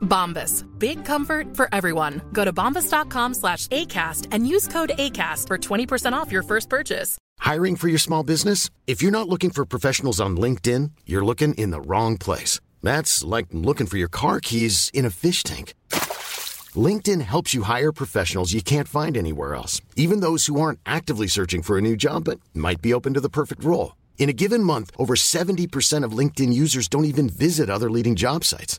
Bombas. Big comfort for everyone. Go to bombas.com slash ACAST and use code ACAST for 20% off your first purchase. Hiring for your small business? If you're not looking for professionals on LinkedIn, you're looking in the wrong place. That's like looking for your car keys in a fish tank. LinkedIn helps you hire professionals you can't find anywhere else, even those who aren't actively searching for a new job but might be open to the perfect role. In a given month, over 70% of LinkedIn users don't even visit other leading job sites.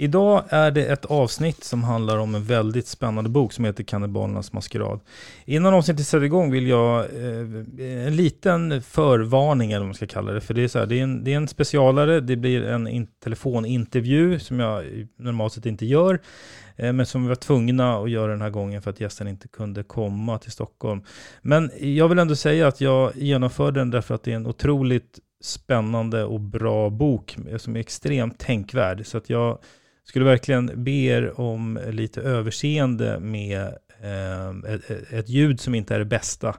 Idag är det ett avsnitt som handlar om en väldigt spännande bok som heter Kannibalernas maskerad. Innan avsnittet sätter igång vill jag eh, en liten förvarning eller vad man ska kalla det. För det är, så här, det är, en, det är en specialare, det blir en in, telefonintervju som jag normalt sett inte gör. Eh, men som vi var tvungna att göra den här gången för att gästen inte kunde komma till Stockholm. Men jag vill ändå säga att jag genomförde den därför att det är en otroligt spännande och bra bok som är extremt tänkvärd. Så att jag skulle verkligen be er om lite överseende med eh, ett, ett, ljud som inte är det bästa.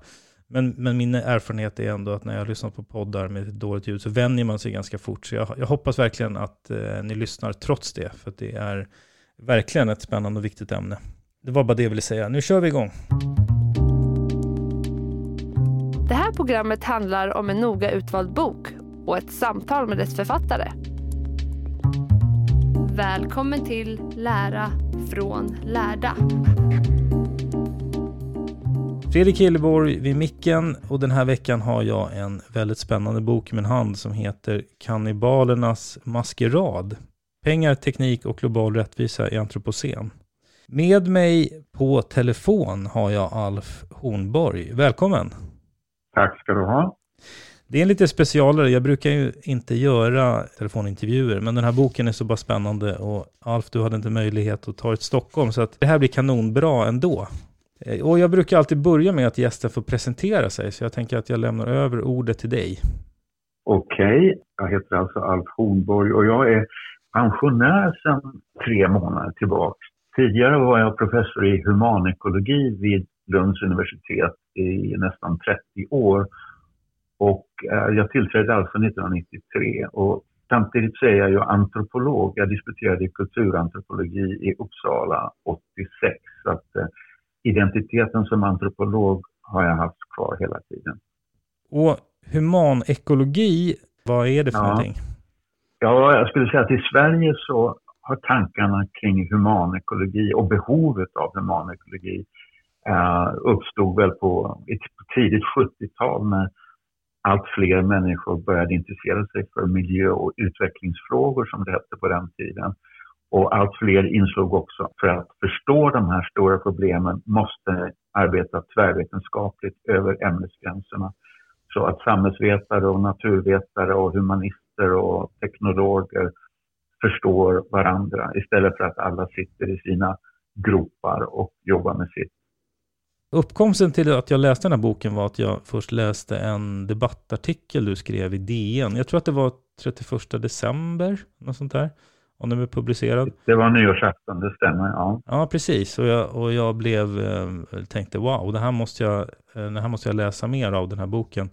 Men, men min erfarenhet är ändå att när jag lyssnar på poddar med ett dåligt ljud så vänjer man sig ganska fort. Så jag, jag hoppas verkligen att eh, ni lyssnar trots det, för det är verkligen ett spännande och viktigt ämne. Det var bara det jag ville säga. Nu kör vi igång. Det här programmet handlar om en noga utvald bok och ett samtal med dess författare. Välkommen till Lära från lärda. Fredrik Hilleborg vid micken och den här veckan har jag en väldigt spännande bok i min hand som heter Kannibalernas maskerad. Pengar, teknik och global rättvisa i antropocen. Med mig på telefon har jag Alf Hornborg. Välkommen! Tack ska du ha. Det är en lite specialare. Jag brukar ju inte göra telefonintervjuer, men den här boken är så pass spännande och Alf, du hade inte möjlighet att ta ett Stockholm, så att det här blir kanonbra ändå. Eh, och jag brukar alltid börja med att gästen får presentera sig, så jag tänker att jag lämnar över ordet till dig. Okej, okay. jag heter alltså Alf Hornborg och jag är pensionär sedan tre månader tillbaka. Tidigare var jag professor i humanekologi vid Lunds universitet i nästan 30 år och eh, jag tillträdde alltså 1993 och samtidigt så är jag ju antropolog. Jag disputerade i kulturantropologi i Uppsala 86. Så att eh, identiteten som antropolog har jag haft kvar hela tiden. Och humanekologi, vad är det för ja. någonting? Ja, jag skulle säga att i Sverige så har tankarna kring humanekologi och behovet av humanekologi eh, uppstod väl på ett tidigt 70-tal när allt fler människor började intressera sig för miljö och utvecklingsfrågor som det hette på den tiden. Och allt fler insåg också för att förstå de här stora problemen måste arbeta tvärvetenskapligt över ämnesgränserna. Så att samhällsvetare och naturvetare och humanister och teknologer förstår varandra istället för att alla sitter i sina gropar och jobbar med sitt. Uppkomsten till att jag läste den här boken var att jag först läste en debattartikel du skrev i DN. Jag tror att det var 31 december, något sånt där. Om den blev publicerad. Det var nyårsafton, det stämmer. Ja, ja precis. Och jag, och jag blev, eh, tänkte wow, det här, måste jag, eh, det här måste jag läsa mer av, den här boken.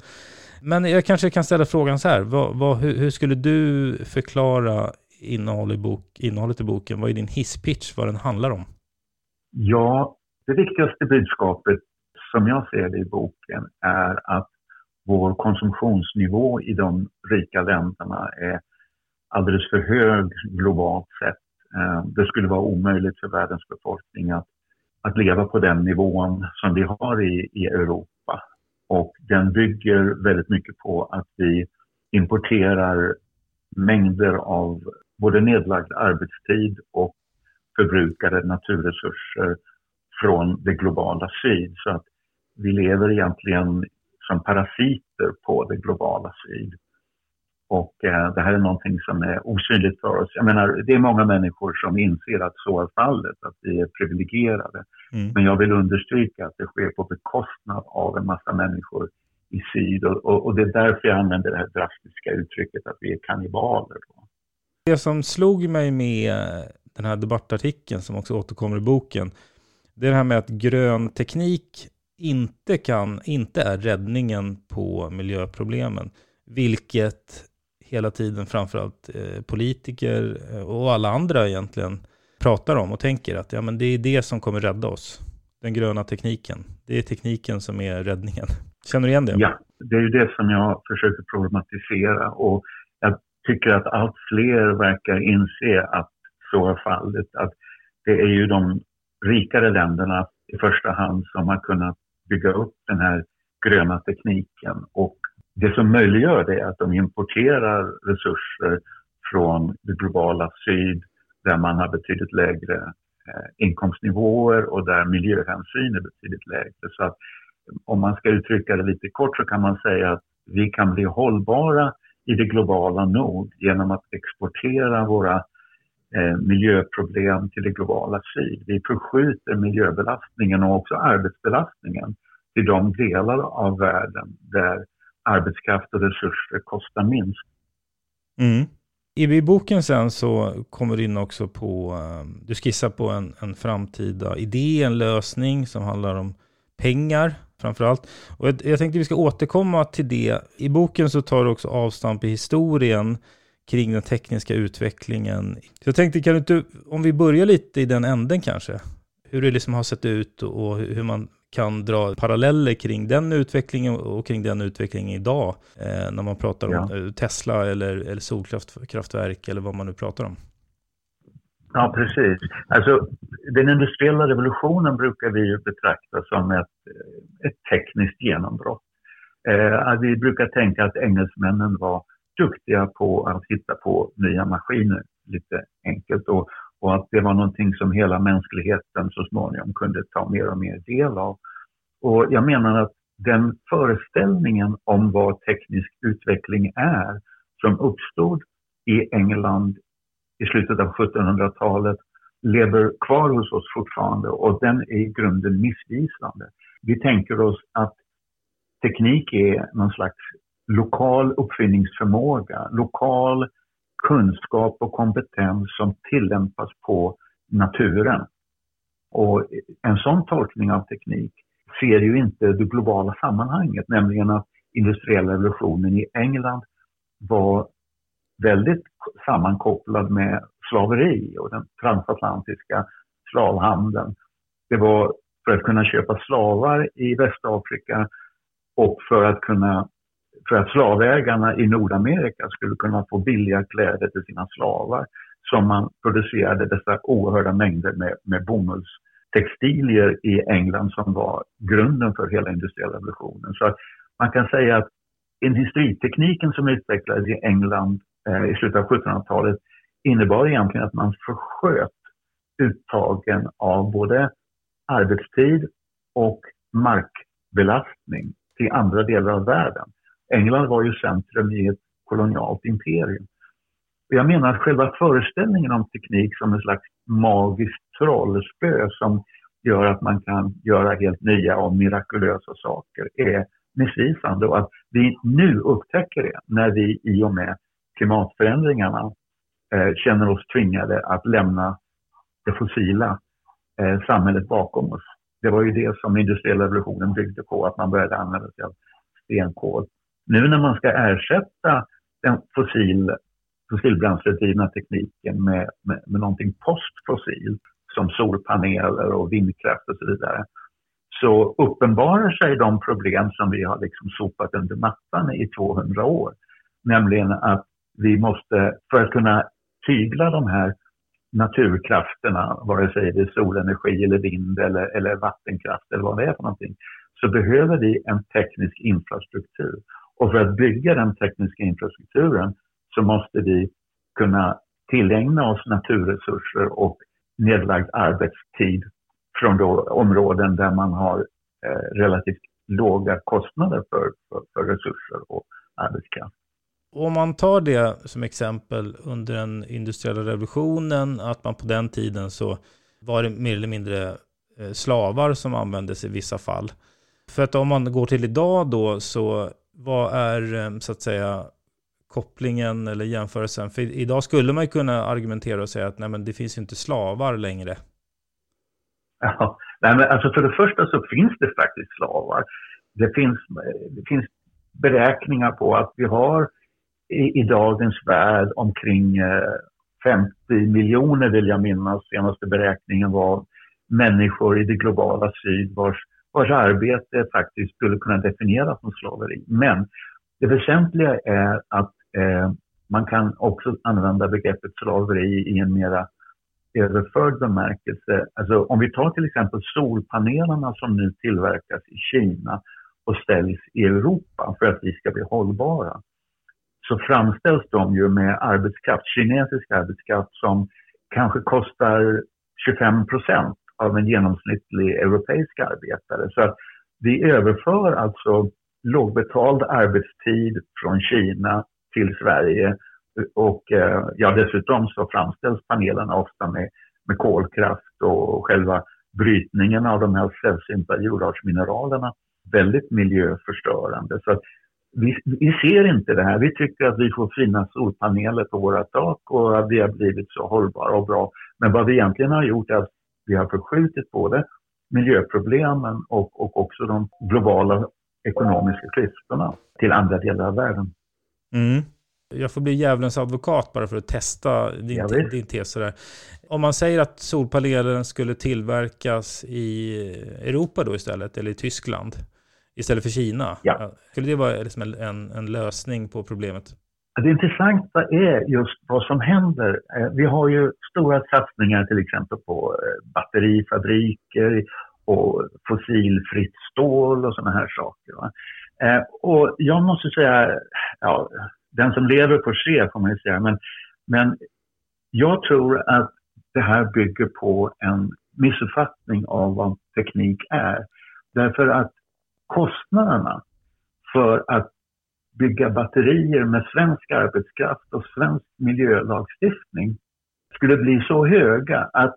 Men jag kanske kan ställa frågan så här. Vad, vad, hur, hur, skulle du förklara innehåll i bok, innehållet i boken? Vad är din hisspitch, vad den handlar om? Ja, det viktigaste budskapet som jag ser det i boken är att vår konsumtionsnivå i de rika länderna är alldeles för hög globalt sett. Eh, det skulle vara omöjligt för världens befolkning att, att leva på den nivån som vi har i, i Europa. Och den bygger väldigt mycket på att vi importerar mängder av både nedlagd arbetstid och förbrukade naturresurser från det globala syd. Så att vi lever egentligen som parasiter på det globala syd. Och eh, det här är någonting som är osynligt för oss. Jag menar, det är många människor som inser att så är fallet, att vi är privilegierade. Mm. Men jag vill understryka att det sker på bekostnad av en massa människor i syd. Och, och, och det är därför jag använder det här drastiska uttrycket att vi är kannibaler. Då. Det som slog mig med den här debattartikeln som också återkommer i boken, det är det här med att grön teknik inte, kan, inte är räddningen på miljöproblemen. Vilket hela tiden framförallt eh, politiker eh, och alla andra egentligen pratar om och tänker att ja, men det är det som kommer rädda oss. Den gröna tekniken. Det är tekniken som är räddningen. Känner du igen det? Ja, det är ju det som jag försöker problematisera och jag tycker att allt fler verkar inse att så är fallet. Att det är ju de rikare länderna i första hand som har kunnat bygga upp den här gröna tekniken och det som möjliggör det är att de importerar resurser från det globala syd där man har betydligt lägre eh, inkomstnivåer och där miljöhänsyn är betydligt lägre. Så att om man ska uttrycka det lite kort så kan man säga att vi kan bli hållbara i det globala nord genom att exportera våra eh, Eh, miljöproblem till det globala syd. Vi förskjuter miljöbelastningen och också arbetsbelastningen till de delar av världen där arbetskraft och resurser kostar minst. Mm. I boken sen så kommer du in också på, eh, du skissar på en, en framtida idé, en lösning som handlar om pengar framförallt. Och jag, jag tänkte vi ska återkomma till det. I boken så tar du också avstamp i historien kring den tekniska utvecklingen. Så jag tänkte, kan du inte, om vi börjar lite i den änden kanske? Hur det liksom har sett ut och hur man kan dra paralleller kring den utvecklingen och kring den utvecklingen idag eh, när man pratar ja. om eh, Tesla eller, eller solkraftverk eller vad man nu pratar om. Ja, precis. Alltså, den industriella revolutionen brukar vi ju betrakta som ett, ett tekniskt genombrott. Eh, vi brukar tänka att engelsmännen var duktiga på att hitta på nya maskiner, lite enkelt. Och, och att det var någonting som hela mänskligheten så småningom kunde ta mer och mer del av. Och jag menar att den föreställningen om vad teknisk utveckling är som uppstod i England i slutet av 1700-talet lever kvar hos oss fortfarande och den är i grunden missvisande. Vi tänker oss att teknik är någon slags lokal uppfinningsförmåga, lokal kunskap och kompetens som tillämpas på naturen. Och en sån tolkning av teknik ser ju inte det globala sammanhanget, nämligen att industriella revolutionen i England var väldigt sammankopplad med slaveri och den transatlantiska slavhandeln. Det var för att kunna köpa slavar i Västafrika och för att kunna för att slavägarna i Nordamerika skulle kunna få billiga kläder till sina slavar som man producerade dessa oerhörda mängder med, med bomullstextilier i England som var grunden för hela industriella revolutionen. Så man kan säga att industritekniken som utvecklades i England eh, i slutet av 1700-talet innebar egentligen att man försköt uttagen av både arbetstid och markbelastning till andra delar av världen. England var ju centrum i ett kolonialt imperium. Jag menar att själva föreställningen om teknik som en slags magiskt trollspö som gör att man kan göra helt nya och mirakulösa saker är missvisande och att vi nu upptäcker det när vi i och med klimatförändringarna eh, känner oss tvingade att lämna det fossila eh, samhället bakom oss. Det var ju det som industriella revolutionen byggde på, att man började använda sig av stenkol. Nu när man ska ersätta den fossil, fossilbränsledrivna tekniken med, med, med någonting postfossilt som solpaneler och vindkraft och så vidare så uppenbarar sig de problem som vi har liksom sopat under mattan i 200 år. Nämligen att vi måste, för att kunna tygla de här naturkrafterna, vare sig det är solenergi eller vind eller, eller vattenkraft eller vad det är för någonting, så behöver vi en teknisk infrastruktur. Och för att bygga den tekniska infrastrukturen så måste vi kunna tillägna oss naturresurser och nedlagd arbetstid från områden där man har eh, relativt låga kostnader för, för, för resurser och arbetskraft. Om man tar det som exempel under den industriella revolutionen, att man på den tiden så var det mer eller mindre eh, slavar som användes i vissa fall. För att om man går till idag då, så vad är eh, så att säga kopplingen eller jämförelsen? För idag skulle man kunna argumentera och säga att nej, men det finns inte slavar längre. Ja, nej, men alltså för det första så finns det faktiskt slavar. Det finns, det finns beräkningar på att vi har i, i dagens värld omkring eh, 50 miljoner vill jag minnas, senaste beräkningen var människor i det globala syd vars, vars arbete faktiskt skulle kunna definieras som slaveri. Men det väsentliga är att eh, man kan också använda begreppet slaveri i en mera överförd bemärkelse. Alltså om vi tar till exempel solpanelerna som nu tillverkas i Kina och ställs i Europa för att vi ska bli hållbara så framställs de ju med arbetskraft, kinesisk arbetskraft som kanske kostar 25 procent av en genomsnittlig europeisk arbetare. Så att vi överför alltså lågbetald arbetstid från Kina till Sverige och eh, ja, dessutom så framställs panelerna ofta med, med kolkraft och själva brytningen av de här sällsynta jordartsmineralerna väldigt miljöförstörande. Så att vi, vi, ser inte det här. Vi tycker att vi får fina solpaneler på våra tak och att vi har blivit så hållbara och bra. Men vad vi egentligen har gjort är att vi har förskjutit både miljöproblemen och, och också de globala ekonomiska klyftorna till andra delar av världen. Mm. Jag får bli djävulens advokat bara för att testa din, ja, din tes. Där. Om man säger att solpanelen skulle tillverkas i Europa då istället, eller i Tyskland, istället för Kina. Ja. Skulle det vara liksom en, en lösning på problemet? Det intressanta är just vad som händer. Eh, vi har ju stora satsningar till exempel på eh, batterifabriker och fossilfritt stål och sådana här saker. Va? Eh, och jag måste säga, ja, den som lever får se får man ju säga, men, men jag tror att det här bygger på en missuppfattning av vad teknik är. Därför att kostnaderna för att bygga batterier med svensk arbetskraft och svensk miljölagstiftning skulle bli så höga att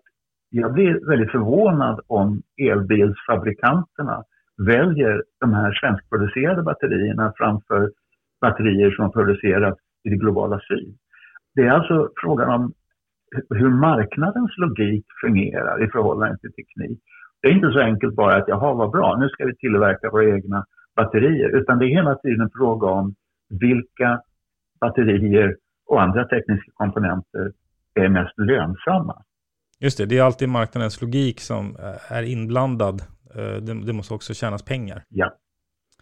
jag blir väldigt förvånad om elbilsfabrikanterna väljer de här svenskproducerade batterierna framför batterier som produceras i det globala syd. Det är alltså frågan om hur marknadens logik fungerar i förhållande till teknik. Det är inte så enkelt bara att jaha vad bra, nu ska vi tillverka våra egna batterier. Utan det är hela tiden en fråga om vilka batterier och andra tekniska komponenter är mest lönsamma. Just det, det är alltid marknadens logik som är inblandad. Eh, det, det måste också tjänas pengar. Ja.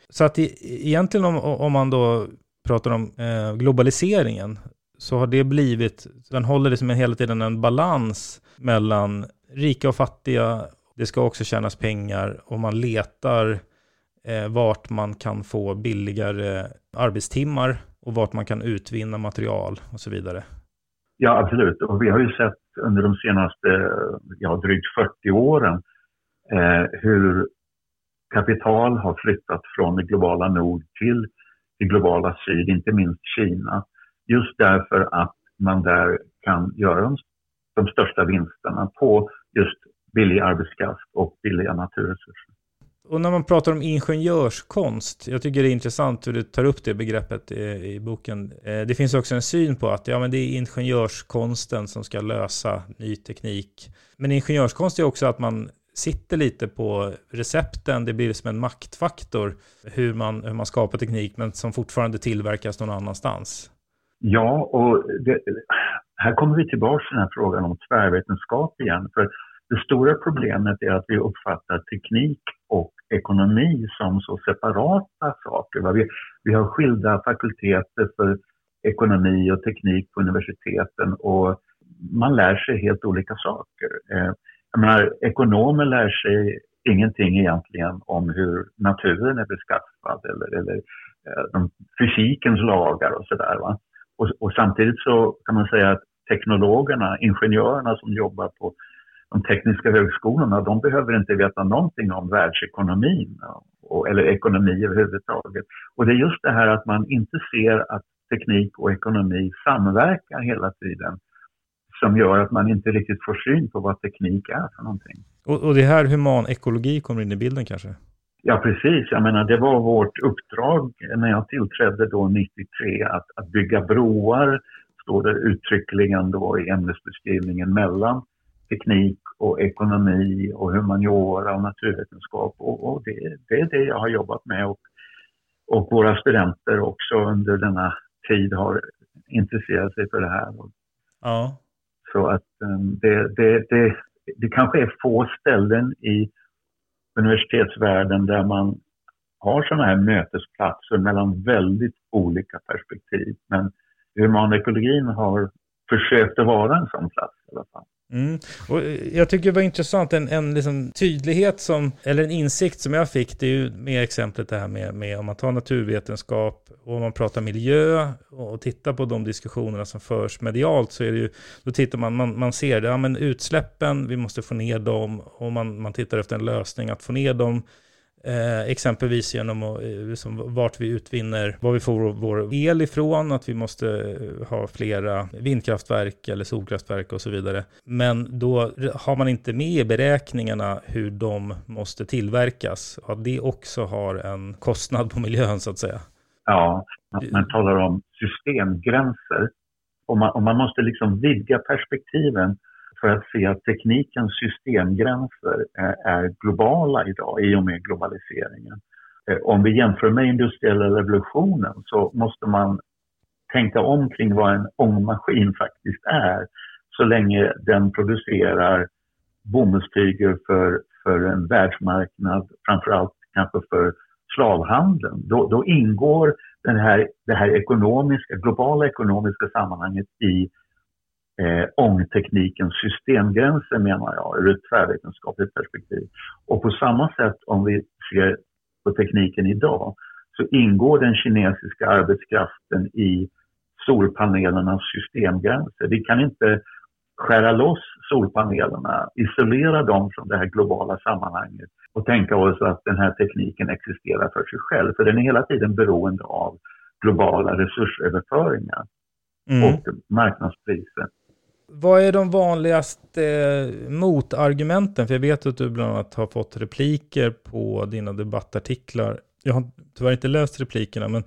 Så att egentligen om, om man då pratar om eh, globaliseringen så har det blivit, den håller liksom hela tiden en balans mellan rika och fattiga det ska också tjänas pengar och man letar eh, vart man kan få billigare arbetstimmar och vart man kan utvinna material och så vidare. Ja, absolut. Och vi har ju sett under de senaste ja, drygt 40 åren eh, hur kapital har flyttat från det globala nord till det globala syd, inte minst Kina. Just därför att man där kan göra de, de största vinsterna på just billig arbetskraft och billiga naturresurser. Och när man pratar om ingenjörskonst, jag tycker det är intressant hur du tar upp det begreppet i, i, boken. Eh, det finns också en syn på att ja, men det är ingenjörskonsten som ska lösa ny teknik. Men ingenjörskonst är också att man sitter lite på recepten, det blir som en maktfaktor hur man, hur man skapar teknik men som fortfarande tillverkas någon annanstans. Ja, och det, här kommer vi tillbaka till den här frågan om tvärvetenskap igen. För det stora problemet är att vi uppfattar teknik och ekonomi som så separata saker. Vi, vi har skilda fakulteter för ekonomi och teknik på universiteten och man lär sig helt olika saker. Eh, jag menar, ekonomer lär sig ingenting egentligen om hur naturen är beskaffad eller, eller eh, de, fysikens lagar och sådär. Och, och samtidigt så kan man säga att teknologerna, ingenjörerna som jobbar på de tekniska högskolorna, de behöver inte veta någonting om världsekonomin och, eller ekonomi överhuvudtaget. Och det är just det här att man inte ser att teknik och ekonomi samverkar hela tiden som gör att man inte riktigt får syn på vad teknik är för någonting. Och, och det här human ekologi kommer in i bilden kanske? Ja, precis. Jag menar, det var vårt uppdrag när jag tillträdde då 93 att, att bygga broar, står det uttryckligen då i ämnesbeskrivningen, mellan teknik och ekonomi och humaniora och naturvetenskap. Och, och det, det, är det jag har jobbat med och, och våra studenter också under denna tid har intresserat sig för det här. Ja. Så att um, det, det, det, det kanske är få ställen i universitetsvärlden där man har sådana här mötesplatser mellan väldigt olika perspektiv. Men humanekologin har försökt att vara en sån plats i alla fall. Mm. Och eh, jag tycker det var intressant, en, en liksom tydlighet som, eller en insikt som jag fick, det är ju med exemplet det här med, med om man tar naturvetenskap och om man pratar miljö och tittar på de diskussionerna som förs medialt så är det ju, då tittar man, man, man ser det, ja men utsläppen, vi måste få ner dem och man, man tittar efter en lösning att få ner dem Eh, exempelvis genom att, eh, liksom, vart vi utvinner, var vi får vår el ifrån, att vi måste eh, ha flera vindkraftverk eller solkraftverk och så vidare. Men då har man inte med i beräkningarna hur de måste tillverkas, att det också har en kostnad på miljön så att säga. Ja, att man talar om systemgränser och man, och man måste liksom vidga perspektiven för att se att teknikens systemgränser eh, är globala idag i och med globaliseringen. Eh, om vi jämför med industriella revolutionen så måste man tänka om kring vad en ångmaskin faktiskt är så länge den producerar bomullstyger för, för en världsmarknad, framförallt kanske för slavhandeln. Då, då ingår den här, det här ekonomiska, globala ekonomiska sammanhanget i eh, ångteknikens systemgränser menar jag, ur ett tvärvetenskapligt perspektiv. Och på samma sätt om vi ser på tekniken idag så ingår den kinesiska arbetskraften i solpanelernas systemgränser. Vi kan inte skära loss solpanelerna, isolera dem från det här globala sammanhanget och tänka oss att den här tekniken existerar för sig själv. För den är hela tiden beroende av globala resursöverföringar mm. och marknadspriser. Vad är de vanligaste motargumenten? För jag vet att du bland annat har fått repliker på dina debattartiklar. Jag har tyvärr inte läst replikerna, men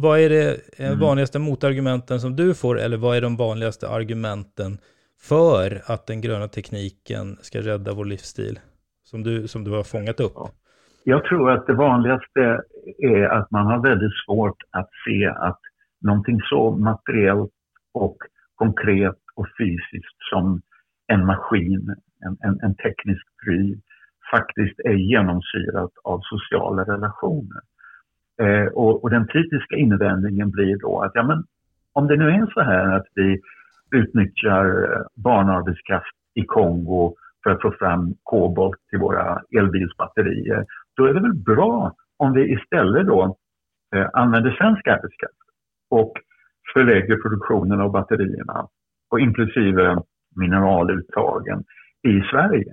vad är det mm. vanligaste motargumenten som du får, eller vad är de vanligaste argumenten för att den gröna tekniken ska rädda vår livsstil, som du, som du har fångat upp? Jag tror att det vanligaste är att man har väldigt svårt att se att någonting så materiellt och konkret och fysiskt som en maskin, en, en, en teknisk pryl, faktiskt är genomsyrat av sociala relationer. Eh, och, och, den typiska invändningen blir då att ja, men, om det nu är så här att vi utnyttjar eh, barnarbetskraft i Kongo för att få fram kobolt till våra elbilsbatterier, då är det väl bra om vi istället då eh, använder svensk arbetskraft och förlägger produktionen av batterierna och inklusive mineraluttagen i Sverige.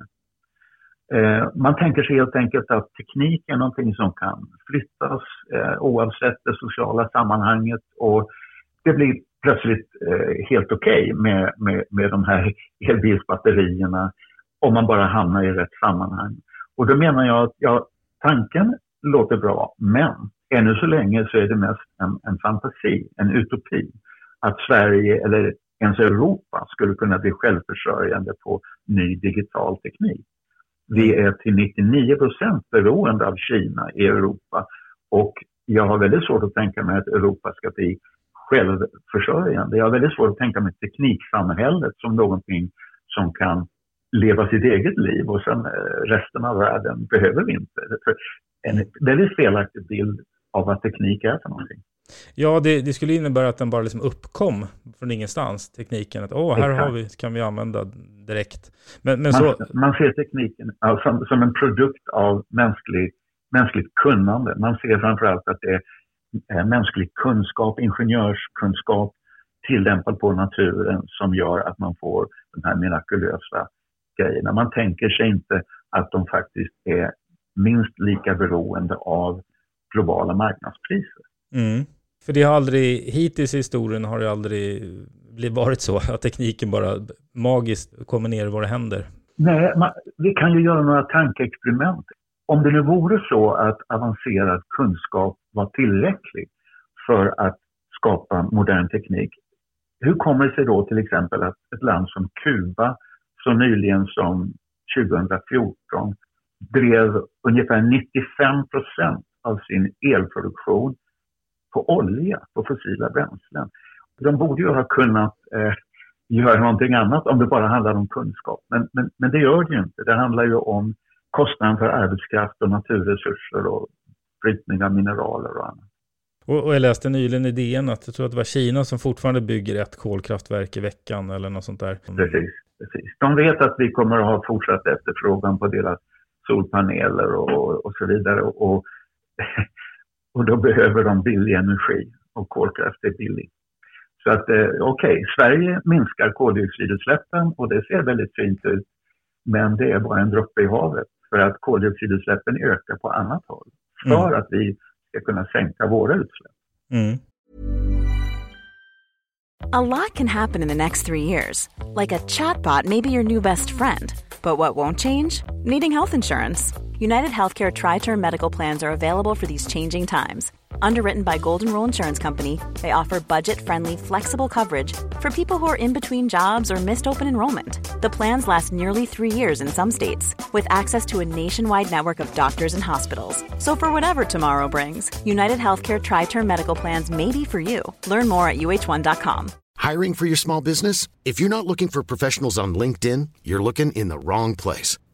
Eh, man tänker sig helt enkelt att teknik är någonting som kan flyttas eh, oavsett det sociala sammanhanget och det blir plötsligt eh, helt okej okay med, med, med de här elbilsbatterierna om man bara hamnar i rätt sammanhang. Och då menar jag att ja, tanken låter bra, men ännu så länge så är det mest en, en fantasi, en utopi. Att Sverige eller ens Europa skulle kunna bli självförsörjande på ny digital teknik. Vi är till 99 procent beroende av Kina i Europa och jag har väldigt svårt att tänka mig att Europa ska bli självförsörjande. Jag har väldigt svårt att tänka mig tekniksamhället som någonting som kan leva sitt eget liv och sen eh, resten av världen behöver vi inte. En väldigt felaktig bild av vad teknik är för någonting. Ja, det, det, skulle innebära att den bara liksom uppkom från ingenstans, tekniken. Att åh, här har vi, kan vi använda direkt. Men, men man, så... man ser tekniken som, som en produkt av mänsklig, mänskligt kunnande. Man ser framförallt att det är mänsklig kunskap, ingenjörskunskap tillämpad på naturen som gör att man får de här mirakulösa grejerna. Man tänker sig inte att de faktiskt är minst lika beroende av globala marknadspriser. Mm. För det har aldrig, hittills i historien har det aldrig varit så att tekniken bara magiskt kommer ner i våra händer. Nej, man, vi kan ju göra några tankeexperiment. Om det nu vore så att avancerad kunskap var tillräcklig för att skapa modern teknik, hur kommer det sig då till exempel att ett land som Kuba så nyligen som 2014 drev ungefär 95 procent av sin elproduktion på olja, på fossila bränslen. De borde ju ha kunnat eh, göra någonting annat om det bara handlar om kunskap. Men, men, men det gör det ju inte. Det handlar ju om kostnaden för arbetskraft och naturresurser och brytning av mineraler och annat. Och, och jag läste nyligen i DN att jag tror att det var Kina som fortfarande bygger ett kolkraftverk i veckan eller något sånt där. Precis, precis. De vet att vi kommer att ha fortsatt efterfrågan på deras solpaneler och, och så vidare. Och, och då behöver de billig energi och kolkraft är billig. Så att eh, okej, okay, Sverige minskar koldioxidutsläppen och det ser väldigt fint ut. Men det är bara en droppe i havet för att koldioxidutsläppen ökar på annat håll. För mm. att vi ska kunna sänka våra utsläpp. Mm. A lot can happen in the next three years. Like a chatbot may be your new best friend. But what won't change? Needing health insurance. United Healthcare Tri Term Medical Plans are available for these changing times. Underwritten by Golden Rule Insurance Company, they offer budget friendly, flexible coverage for people who are in between jobs or missed open enrollment. The plans last nearly three years in some states, with access to a nationwide network of doctors and hospitals. So, for whatever tomorrow brings, United Healthcare Tri Term Medical Plans may be for you. Learn more at uh1.com. Hiring for your small business? If you're not looking for professionals on LinkedIn, you're looking in the wrong place.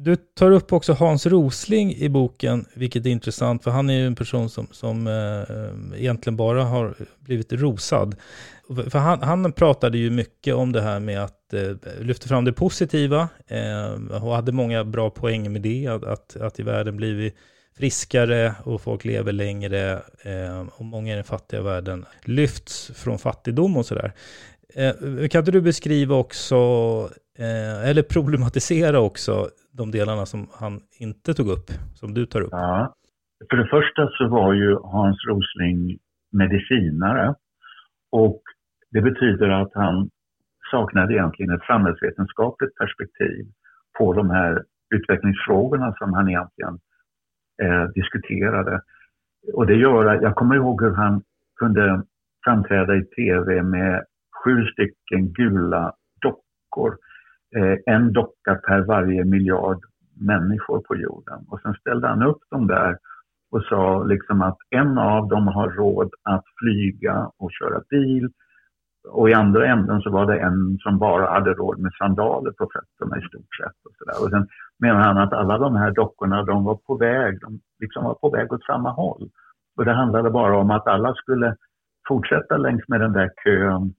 Du tar upp också Hans Rosling i boken, vilket är intressant, för han är ju en person som, som eh, eh, egentligen bara har blivit rosad. För han, han pratade ju mycket om det här med att eh, lyfta fram det positiva eh, och hade många bra poäng med det, att, att, att i världen blivit friskare och folk lever längre eh, och många i den fattiga världen lyfts från fattigdom och sådär. Eh, kan inte du beskriva också, eh, eller problematisera också, de delarna som han inte tog upp, som du tar upp? Ja. För det första så var ju Hans Rosling medicinare och det betyder att han saknade egentligen ett samhällsvetenskapligt perspektiv på de här utvecklingsfrågorna som han egentligen eh, diskuterade. Och det gör att, jag kommer ihåg hur han kunde framträda i tv med sju stycken gula dockor Eh, en docka per varje miljard människor på jorden. Och sen ställde han upp dem där och sa liksom att en av dem har råd att flyga och köra bil och i andra änden så var det en som bara hade råd med sandaler på fötterna i stort sett. Och, så där. och sen menar han att alla de här dockorna de var på väg, de liksom var på väg åt samma håll. Och det handlade bara om att alla skulle fortsätta längs med den där kön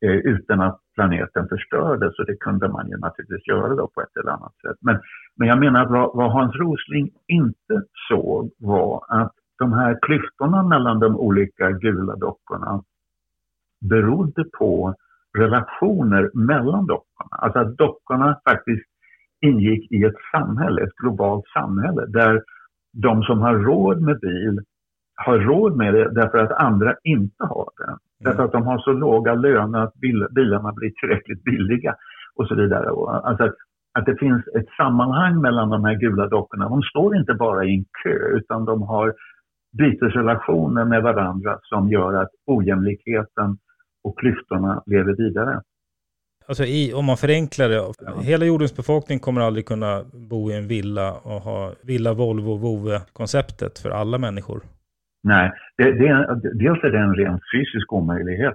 eh, utan att planeten förstördes och det kunde man ju naturligtvis göra då på ett eller annat sätt. Men, men jag menar att vad, vad Hans Rosling inte såg var att de här klyftorna mellan de olika gula dockorna berodde på relationer mellan dockorna. Alltså att dockorna faktiskt ingick i ett samhälle, ett globalt samhälle där de som har råd med bil har råd med det därför att andra inte har det. Mm. Därför att de har så låga löner att bil, bilarna blir tillräckligt billiga och så vidare. Alltså att det finns ett sammanhang mellan de här gula dockorna. De står inte bara i en kö utan de har bytesrelationer med varandra som gör att ojämlikheten och klyftorna lever vidare. Alltså i, om man förenklar det, ja. hela jordens befolkning kommer aldrig kunna bo i en villa och ha villa, Volvo, Vove-konceptet för alla människor. Nej, det, det dels är det en ren fysisk omöjlighet.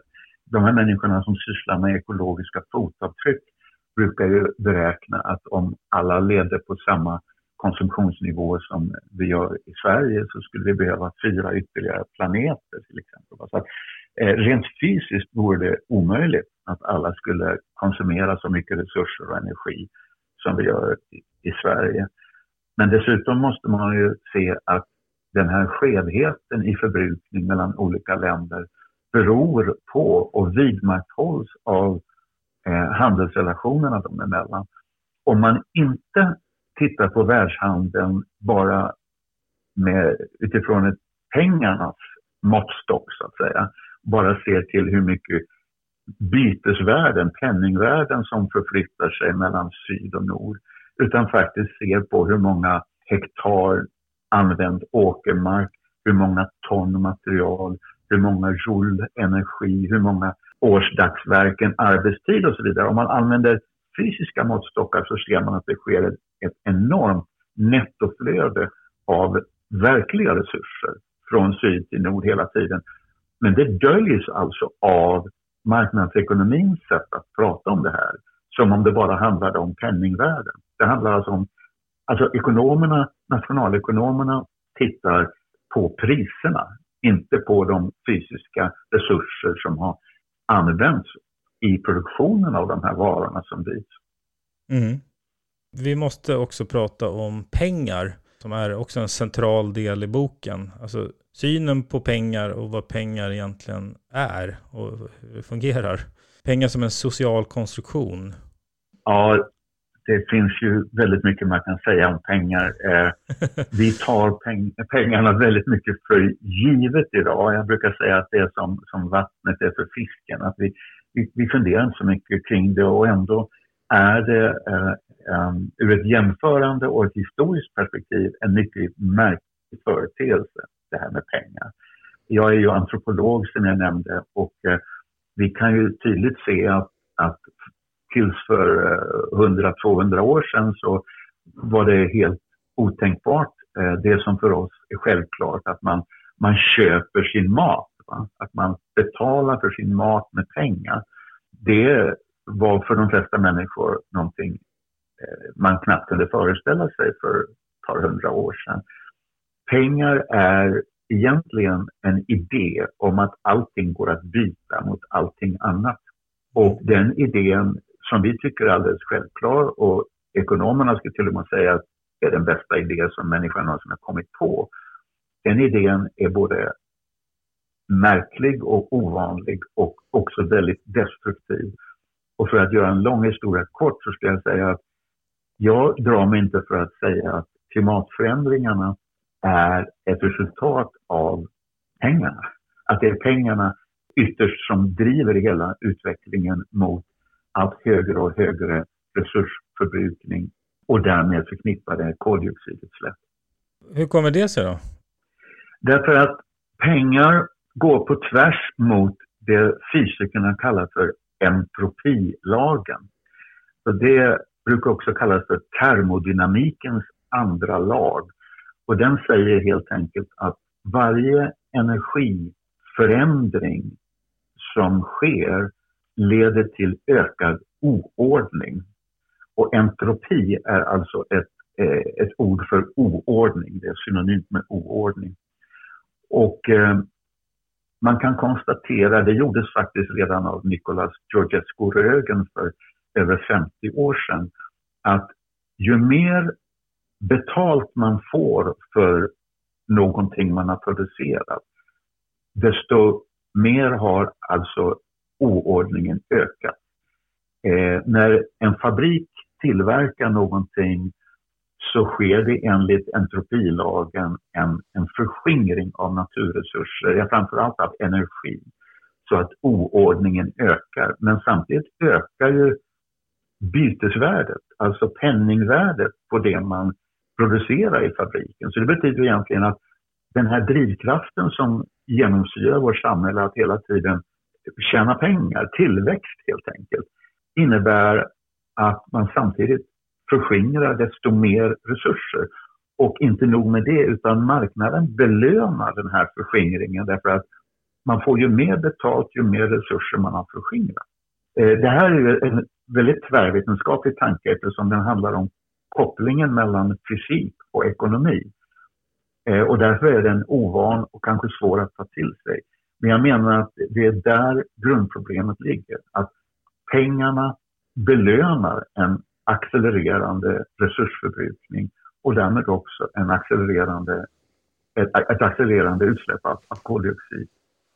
De här människorna som sysslar med ekologiska fotavtryck brukar ju beräkna att om alla levde på samma konsumtionsnivå som vi gör i Sverige så skulle vi behöva fyra ytterligare planeter till exempel. Så att, eh, rent fysiskt vore det omöjligt att alla skulle konsumera så mycket resurser och energi som vi gör i, i Sverige. Men dessutom måste man ju se att den här skevheten i förbrukning mellan olika länder beror på och vidmakthålls av eh, handelsrelationerna dem emellan. Om man inte tittar på världshandeln bara med, utifrån ett pengarnas måttstock så att säga, bara ser till hur mycket bytesvärden, penningvärden som förflyttar sig mellan syd och nord, utan faktiskt ser på hur många hektar använd åkermark, hur många ton material, hur många joule energi, hur många årsdagsverken, arbetstid och så vidare. Om man använder fysiska måttstockar så ser man att det sker ett, ett enormt nettoflöde av verkliga resurser från syd till nord hela tiden. Men det döljs alltså av marknadsekonomins sätt att prata om det här som om det bara handlade om penningvärden. Det handlar alltså om, alltså ekonomerna, nationalekonomerna tittar på priserna, inte på de fysiska resurser som har används i produktionen av de här varorna som byts. Mm. Vi måste också prata om pengar, som är också en central del i boken. Alltså synen på pengar och vad pengar egentligen är och hur det fungerar. Pengar som en social konstruktion. Ja, det finns ju väldigt mycket man kan säga om pengar. Eh, vi tar peng pengarna väldigt mycket för givet idag. Jag brukar säga att det är som, som vattnet är för fisken. Att vi, vi, vi funderar inte så mycket kring det och ändå är det eh, um, ur ett jämförande och ett historiskt perspektiv en mycket märklig företeelse, det här med pengar. Jag är ju antropolog som jag nämnde och eh, vi kan ju tydligt se att, att tills för eh, 100-200 år sedan så var det helt otänkbart. Eh, det som för oss är självklart, att man, man köper sin mat. Va? Att man betalar för sin mat med pengar. Det var för de flesta människor någonting eh, man knappt kunde föreställa sig för ett par hundra år sedan. Pengar är egentligen en idé om att allting går att byta mot allting annat. Och den idén som vi tycker är alldeles självklar och ekonomerna skulle till och med säga att det är den bästa idé som människan någonsin har kommit på. Den idén är både märklig och ovanlig och också väldigt destruktiv. Och för att göra en lång historia kort så ska jag säga att jag drar mig inte för att säga att klimatförändringarna är ett resultat av pengarna. Att det är pengarna ytterst som driver hela utvecklingen mot allt högre och högre resursförbrukning och därmed förknippade koldioxidutsläpp. Hur kommer det sig då? Därför att pengar går på tvärs mot det fysikerna kallar för entropilagen. Så det brukar också kallas för termodynamikens andra lag. Och den säger helt enkelt att varje energiförändring som sker leder till ökad oordning. Och entropi är alltså ett, eh, ett ord för oordning, det är synonymt med oordning. Och eh, man kan konstatera, det gjordes faktiskt redan av Nicolas Georgescu Rögen för över 50 år sedan, att ju mer betalt man får för någonting man har producerat, desto mer har alltså oordningen ökat. Eh, när en fabrik tillverkar någonting så sker det enligt entropilagen en, en förskingring av naturresurser, ja, framförallt av energi, så att oordningen ökar. Men samtidigt ökar ju bytesvärdet, alltså penningvärdet på det man producerar i fabriken. Så det betyder egentligen att den här drivkraften som genomsyrar vårt samhälle att hela tiden tjäna pengar, tillväxt helt enkelt, innebär att man samtidigt förskingrar desto mer resurser. Och inte nog med det, utan marknaden belönar den här förskingringen därför att man får ju mer betalt ju mer resurser man har förskingrat. Eh, det här är en väldigt tvärvetenskaplig tanke eftersom den handlar om kopplingen mellan fysik och ekonomi. Eh, och därför är den ovan och kanske svår att ta till sig. Men jag menar att det är där grundproblemet ligger. Att pengarna belönar en accelererande resursförbrukning och därmed också en accelererande, ett, ett accelererande utsläpp av, av koldioxid.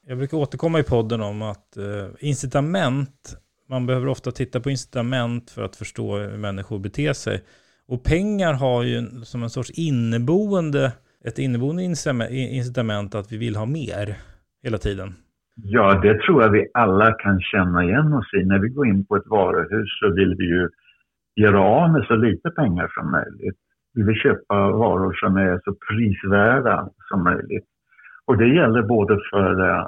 Jag brukar återkomma i podden om att eh, incitament, man behöver ofta titta på incitament för att förstå hur människor beter sig. Och pengar har ju som en sorts inneboende, ett inneboende incitament att vi vill ha mer hela tiden. Ja, det tror jag vi alla kan känna igen oss i. När vi går in på ett varuhus så vill vi ju göra av med så lite pengar som möjligt. Vi vill köpa varor som är så prisvärda som möjligt. Och det gäller både för eh,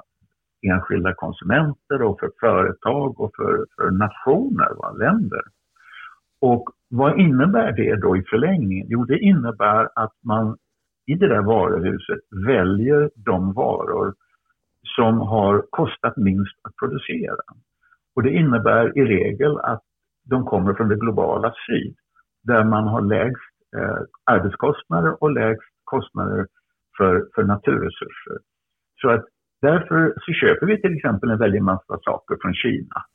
enskilda konsumenter och för företag och för, för nationer, va, länder. Och vad innebär det då i förlängningen? Jo, det innebär att man i det där varuhuset väljer de varor som har kostat minst att producera. Och det innebär i regel att de kommer från det globala syd, där man har lägst eh, arbetskostnader och lägst kostnader för, för naturresurser. Så att därför så köper vi till exempel en väldig massa saker från Kina.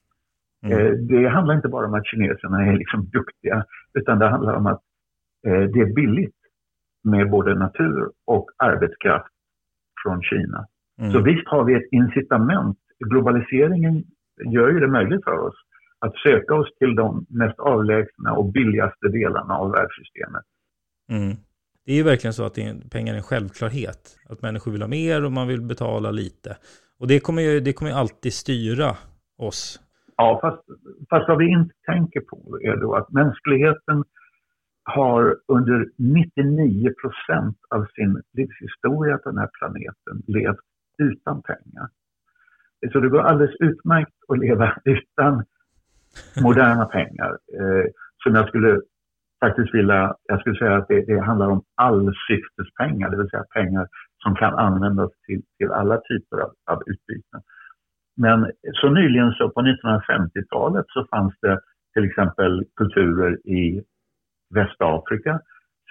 Mm. Eh, det handlar inte bara om att kineserna är liksom duktiga, utan det handlar om att eh, det är billigt med både natur och arbetskraft från Kina. Mm. Så visst har vi ett incitament. Globaliseringen gör ju det möjligt för oss att söka oss till de mest avlägsna och billigaste delarna av världssystemet. Mm. Det är ju verkligen så att pengar är en självklarhet. Att människor vill ha mer och man vill betala lite. Och det kommer ju, det kommer ju alltid styra oss. Ja, fast, fast vad vi inte tänker på är då att mänskligheten har under 99 procent av sin livshistoria på den här planeten levt utan pengar. Så det går alldeles utmärkt att leva utan moderna pengar. Eh, som jag skulle faktiskt vilja, jag skulle säga att det, det handlar om allsyftespengar, det vill säga pengar som kan användas till, till alla typer av, av utbyten. Men så nyligen så på 1950-talet så fanns det till exempel kulturer i Västafrika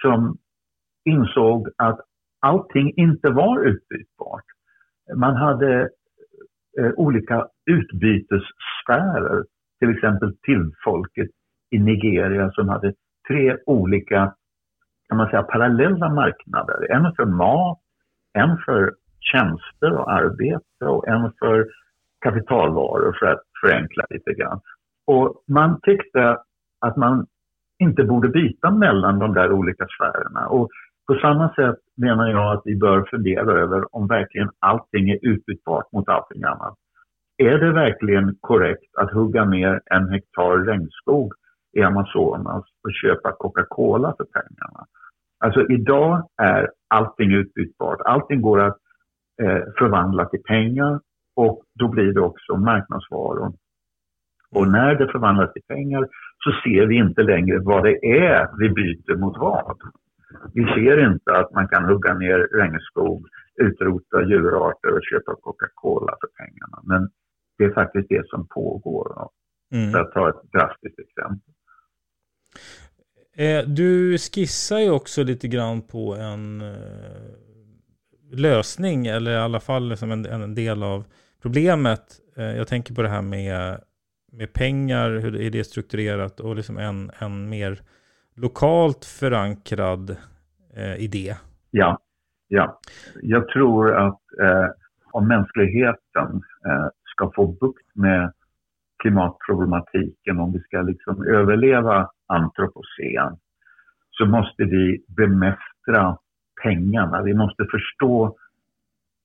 som insåg att allting inte var utbytbart. Man hade eh, olika utbytessfärer till exempel till folket i Nigeria som hade tre olika kan man säga, parallella marknader. En för mat, en för tjänster och arbete och en för kapitalvaror för att förenkla lite grann. Och man tyckte att man inte borde byta mellan de där olika sfärerna. Och på samma sätt menar jag att vi bör fundera över om verkligen allting är utbytbart mot allting annat. Är det verkligen korrekt att hugga ner en hektar regnskog i Amazonas och köpa Coca-Cola för pengarna? Alltså idag är allting utbytbart. Allting går att eh, förvandla till pengar och då blir det också marknadsvaror. Och när det förvandlas till pengar så ser vi inte längre vad det är vi byter mot vad. Vi ser inte att man kan hugga ner regnskog, utrota djurarter och köpa Coca-Cola för pengarna. Men det är faktiskt det som pågår. Mm. För att ta ett drastiskt exempel. Eh, du skissar ju också lite grann på en eh, lösning, eller i alla fall liksom en, en del av problemet. Eh, jag tänker på det här med, med pengar, hur är det strukturerat och liksom en, en mer lokalt förankrad eh, idé. Ja, ja. jag tror att eh, om mänskligheten eh, ska få bukt med klimatproblematiken, om vi ska liksom överleva antropocen, så måste vi bemästra pengarna. Vi måste förstå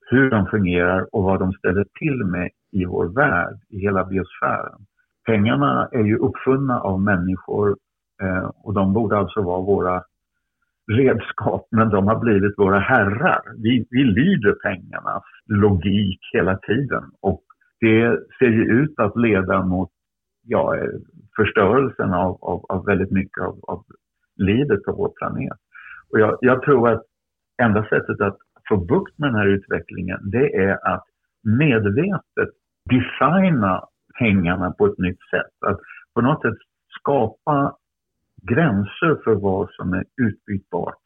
hur de fungerar och vad de ställer till med i vår värld, i hela biosfären. Pengarna är ju uppfunna av människor Eh, och de borde alltså vara våra redskap, men de har blivit våra herrar. Vi, vi lyder pengarnas logik hela tiden och det ser ju ut att leda mot ja, eh, förstörelsen av, av, av väldigt mycket av, av livet på vår planet. Och jag, jag tror att enda sättet att få bukt med den här utvecklingen, det är att medvetet designa pengarna på ett nytt sätt. Att på något sätt skapa gränser för vad som är utbytbart.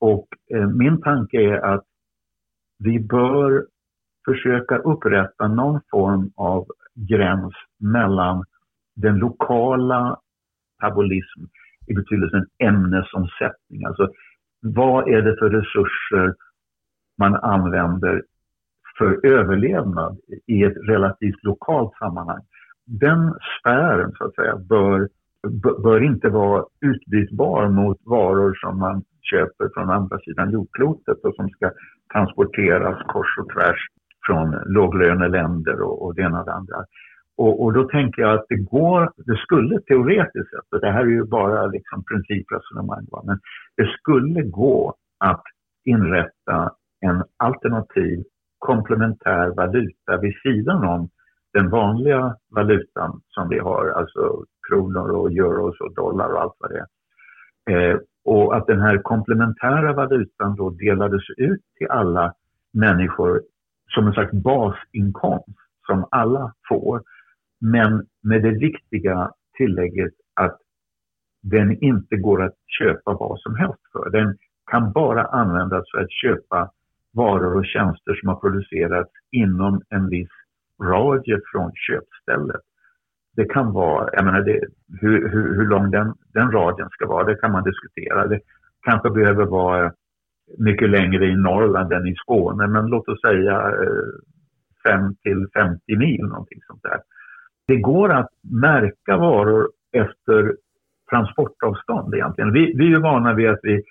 Och eh, min tanke är att vi bör försöka upprätta någon form av gräns mellan den lokala tabulismen, i betydelsen ämnesomsättning. Alltså vad är det för resurser man använder för överlevnad i ett relativt lokalt sammanhang. Den sfären så att säga bör, bör inte vara utbytbar mot varor som man köper från andra sidan jordklotet och som ska transporteras kors och tvärs från låglöneländer och, och det ena och det andra. Och, och, då tänker jag att det går, det skulle teoretiskt sett, och det här är ju bara liksom principresonemang, men det skulle gå att inrätta en alternativ komplementär valuta vid sidan om den vanliga valutan som vi har, alltså kronor och euros och dollar och allt vad det är. Eh, och att den här komplementära valutan då delades ut till alla människor som en slags basinkomst som alla får. Men med det viktiga tillägget att den inte går att köpa vad som helst för. Den kan bara användas för att köpa varor och tjänster som har producerats inom en viss radie från köpstället. Det kan vara, jag menar det, hur, hur, hur lång den, den radien ska vara, det kan man diskutera. Det kanske behöver vara mycket längre i Norrland än i Skåne, men låt oss säga eh, 5 till 50 mil, någonting sånt där. Det går att märka varor efter transportavstånd egentligen. Vi, vi är ju vana vid att vi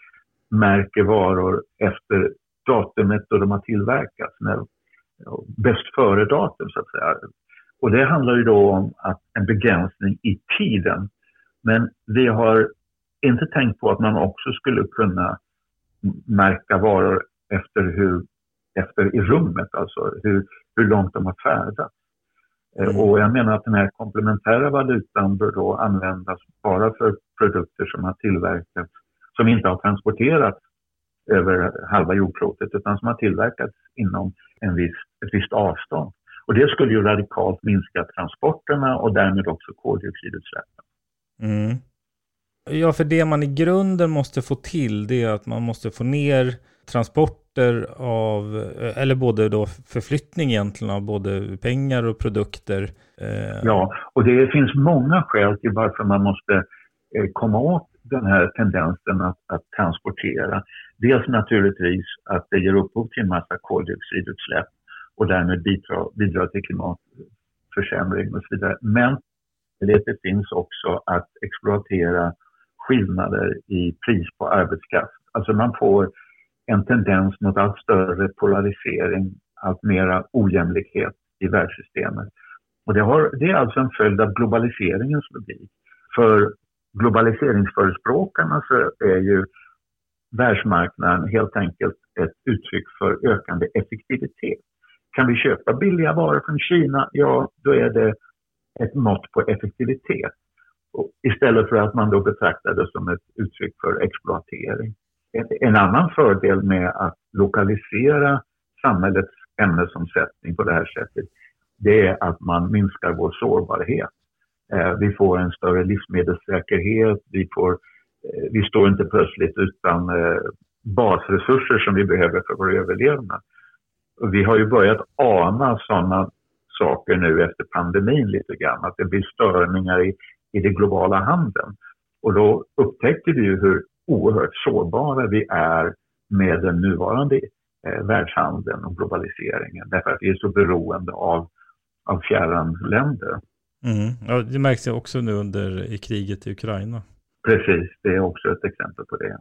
märker varor efter datumet då de har tillverkats, när, bäst före-datum så att säga. Och det handlar ju då om att en begränsning i tiden. Men vi har inte tänkt på att man också skulle kunna märka varor efter, hur, efter i rummet, alltså hur, hur långt de har färdats. Eh, mm. Och jag menar att den här komplementära valutan bör då användas bara för produkter som har tillverkats, som inte har transporterats över halva jordklotet utan som har tillverkats inom en viss, ett visst avstånd. Och det skulle ju radikalt minska transporterna och därmed också koldioxidutsläppen. Mm. Ja, för det man i grunden måste få till det är att man måste få ner transporter av, eller både då förflyttning egentligen av både pengar och produkter. Eh. Ja, och det finns många skäl till varför man måste eh, komma åt den här tendensen att, att transportera. Dels naturligtvis att det ger upphov till en massa koldioxidutsläpp och därmed bidrar, bidra till klimatförsämring och så vidare. Men det finns också att exploatera skillnader i pris på arbetskraft. Alltså man får en tendens mot allt större polarisering, allt mera ojämlikhet i världssystemet. Och det, har, det är alltså en följd av globaliseringens logik. För globaliseringsförespråkarna så är ju världsmarknaden helt enkelt ett uttryck för ökande effektivitet. Kan vi köpa billiga varor från Kina, ja då är det ett mått på effektivitet. Istället för att man då betraktar det som ett uttryck för exploatering. En annan fördel med att lokalisera samhällets ämnesomsättning på det här sättet, det är att man minskar vår sårbarhet. Eh, vi får en större livsmedelssäkerhet, vi, får, eh, vi står inte plötsligt utan eh, basresurser som vi behöver för vår överlevnad. Vi har ju börjat ana sådana saker nu efter pandemin lite grann, att det blir störningar i, i den globala handeln. Och då upptäcker vi ju hur oerhört sårbara vi är med den nuvarande eh, världshandeln och globaliseringen, därför att vi är så beroende av, av fjärran länder. Mm. Ja, det märks ju också nu under i kriget i Ukraina. Precis, det är också ett exempel på det.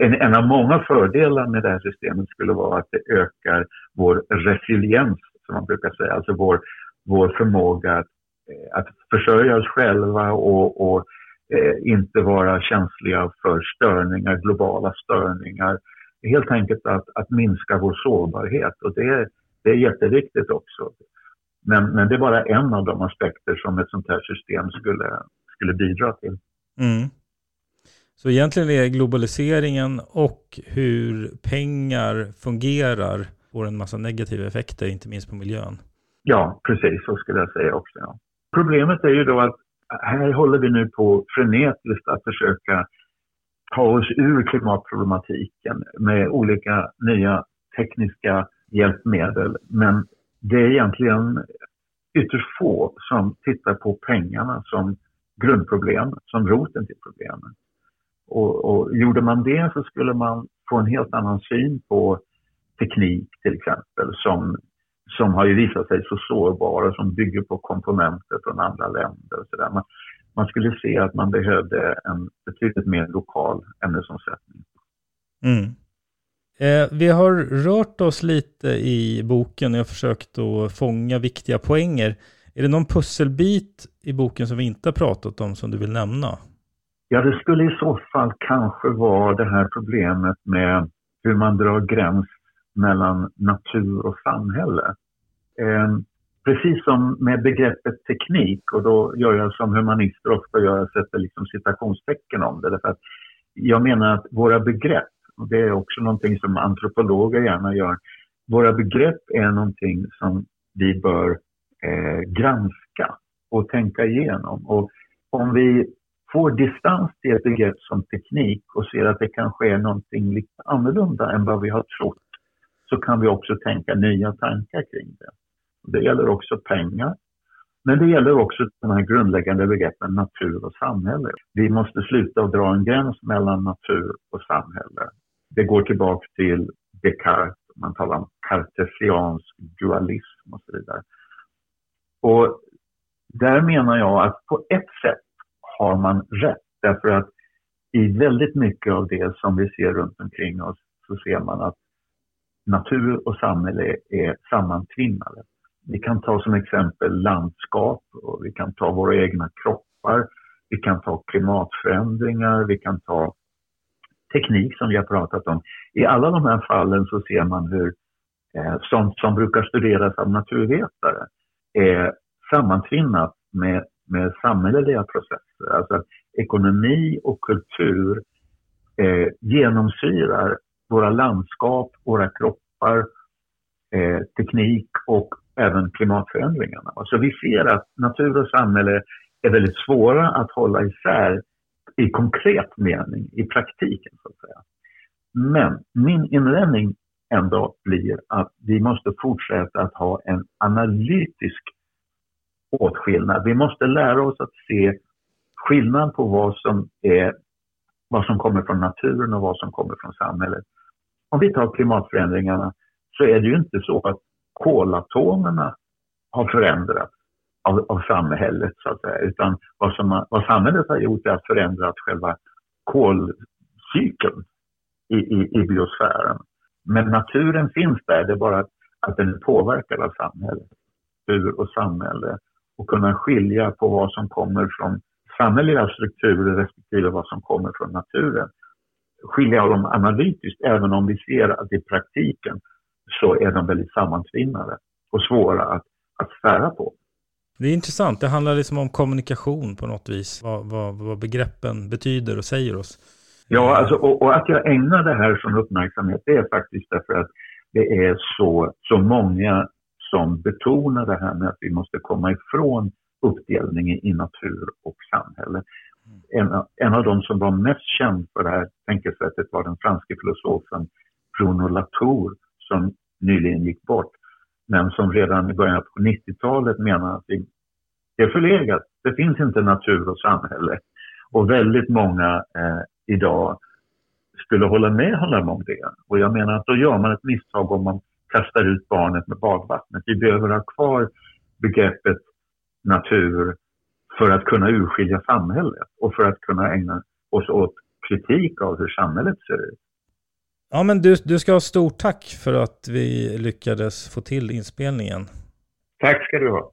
En, en av många fördelar med det här systemet skulle vara att det ökar vår resiliens, som man brukar säga, alltså vår, vår förmåga att, eh, att försörja oss själva och, och eh, inte vara känsliga för störningar, globala störningar. Helt enkelt att, att minska vår sårbarhet och det, det är jätteviktigt också. Men, men det är bara en av de aspekter som ett sånt här system skulle, skulle bidra till. Mm. Så egentligen är globaliseringen och hur pengar fungerar får en massa negativa effekter, inte minst på miljön. Ja, precis så skulle jag säga också. Ja. Problemet är ju då att här håller vi nu på frenetiskt att försöka ta oss ur klimatproblematiken med olika nya tekniska hjälpmedel. Men det är egentligen ytterst få som tittar på pengarna som grundproblem, som roten till problemet. Och, och, gjorde man det så skulle man få en helt annan syn på teknik till exempel som, som har ju visat sig så sårbara som bygger på komponenter från andra länder. Och så där. Man, man skulle se att man behövde en betydligt mer lokal ämnesomsättning. Mm. Eh, vi har rört oss lite i boken och jag har försökt att fånga viktiga poänger. Är det någon pusselbit i boken som vi inte har pratat om som du vill nämna? Ja, det skulle i så fall kanske vara det här problemet med hur man drar gräns mellan natur och samhälle. Eh, precis som med begreppet teknik, och då gör jag som humanister ofta gör, jag sätter liksom citationstecken om det. Därför att jag menar att våra begrepp, och det är också någonting som antropologer gärna gör, våra begrepp är någonting som vi bör eh, granska och tänka igenom. Och om vi får distans till ett begrepp som teknik och ser att det kanske är någonting lite annorlunda än vad vi har trott, så kan vi också tänka nya tankar kring det. Det gäller också pengar. Men det gäller också de här grundläggande begreppen natur och samhälle. Vi måste sluta att dra en gräns mellan natur och samhälle. Det går tillbaka till Descartes, man talar om kartesiansk dualism och så vidare. Och där menar jag att på ett sätt har man rätt. Därför att i väldigt mycket av det som vi ser runt omkring oss så ser man att natur och samhälle är sammantvinnade. Vi kan ta som exempel landskap och vi kan ta våra egna kroppar. Vi kan ta klimatförändringar, vi kan ta teknik som vi har pratat om. I alla de här fallen så ser man hur eh, sånt som brukar studeras av naturvetare är sammantvinnat med, med samhälleliga processer. Alltså att ekonomi och kultur eh, genomsyrar våra landskap, våra kroppar, eh, teknik och även klimatförändringarna. Så vi ser att natur och samhälle är väldigt svåra att hålla isär i konkret mening, i praktiken så att säga. Men min invändning ändå blir att vi måste fortsätta att ha en analytisk åtskillnad. Vi måste lära oss att se skillnad på vad som, är, vad som kommer från naturen och vad som kommer från samhället. Om vi tar klimatförändringarna så är det ju inte så att kolatomerna har förändrats av, av samhället så att säga. Utan vad, som, vad samhället har gjort är att förändra själva kolcykeln i, i, i biosfären. Men naturen finns där, det är bara att, att den är påverkad av samhället. Natur och samhälle. Och kunna skilja på vad som kommer från samhälleliga strukturer respektive vad som kommer från naturen. Skilja dem analytiskt, även om vi ser att i praktiken så är de väldigt sammantvinnade och svåra att, att svära på. Det är intressant. Det handlar liksom om kommunikation på något vis. Vad, vad, vad begreppen betyder och säger oss. Ja, alltså, och, och, att jag ägnar det här som uppmärksamhet det är faktiskt därför att det är så, så många som betonar det här med att vi måste komma ifrån uppdelningen i natur och samhälle. En, en av de som var mest känd för det här tänkesättet var den franske filosofen Bruno Latour som nyligen gick bort, men som redan i början på 90-talet menade att det är förlegat. Det finns inte natur och samhälle. Och väldigt många eh, idag skulle hålla med honom om det. Och jag menar att då gör man ett misstag om man kastar ut barnet med badvattnet. Vi behöver ha kvar begreppet natur för att kunna urskilja samhället och för att kunna ägna oss åt kritik av hur samhället ser ut. Ja, men du, du ska ha stort tack för att vi lyckades få till inspelningen. Tack ska du ha.